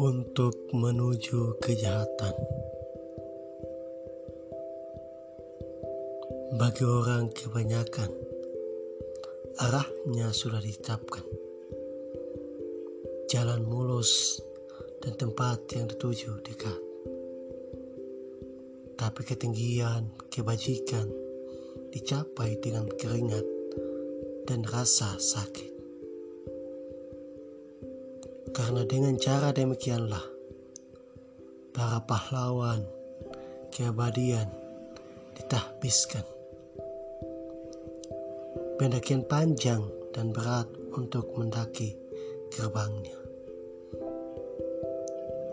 untuk menuju kejahatan. Bagi orang kebanyakan, arahnya sudah ditetapkan. Jalan mulus dan tempat yang dituju dekat. Tapi ketinggian kebajikan dicapai dengan keringat dan rasa sakit. Karena dengan cara demikianlah para pahlawan keabadian ditahbiskan. Pendakian panjang dan berat untuk mendaki gerbangnya.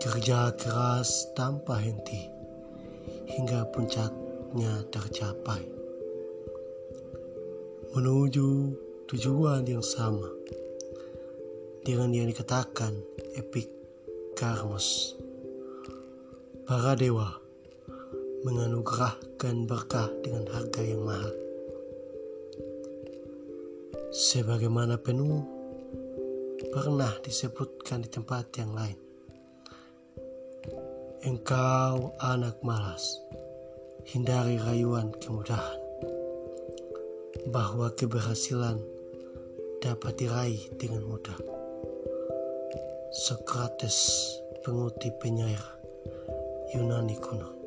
Kerja keras tanpa henti hingga puncaknya tercapai. Menuju tujuan yang sama dengan yang dikatakan epik karmos. Para dewa menganugerahkan berkah dengan harga yang mahal. Sebagaimana penuh pernah disebutkan di tempat yang lain. Engkau anak malas, hindari rayuan kemudahan, bahwa keberhasilan dapat diraih dengan mudah. Socrates, pengutip penyair Yunani kuno.